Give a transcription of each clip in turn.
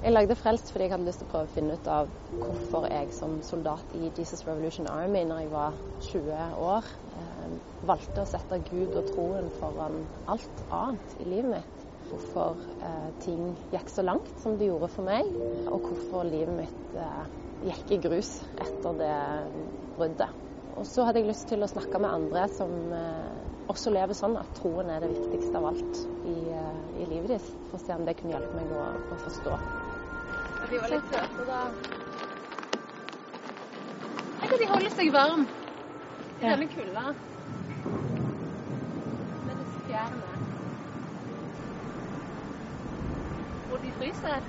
Jeg lagde Frelst fordi jeg hadde lyst til å prøve å finne ut av hvorfor jeg som soldat i Jesus Revolution Army når jeg var 20 år, eh, valgte å sette Gud og troen foran alt annet i livet mitt. Hvorfor eh, ting gikk så langt som det gjorde for meg, og hvorfor livet mitt eh, gikk i grus etter det bruddet. Og så hadde jeg lyst til å snakke med andre som eh, også lever sånn at troen er det viktigste av alt i, eh, i livet deres, for å se om det kunne hjelpe meg å, å forstå. De var litt søte, da. Tenk at de holder seg varm i Ja. denne kulda. Med disse fjærene. Hvor de fryser.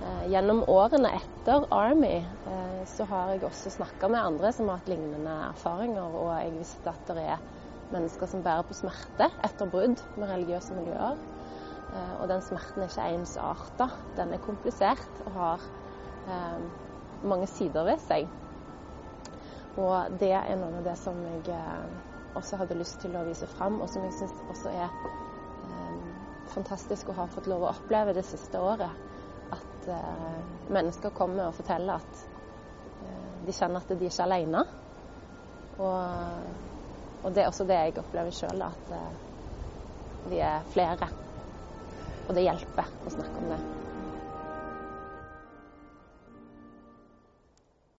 Eh, Gjennom årene etter Army eh, så har jeg også snakka med andre som har hatt lignende erfaringer, og jeg visste at det er mennesker som bærer på smerte etter brudd med religiøse miljøer. Eh, Og den smerten er ikke ensarta. Den er komplisert og har eh, mange sider ved seg. Og det er noe av det som jeg eh, også hadde lyst til å vise fram, og som jeg syns også er eh, fantastisk å ha fått lov å oppleve det siste året. At eh, mennesker kommer og forteller at eh, de kjenner at de ikke er alene. Og, og det er også det jeg opplever sjøl, at vi er flere. Og det hjelper å snakke om det.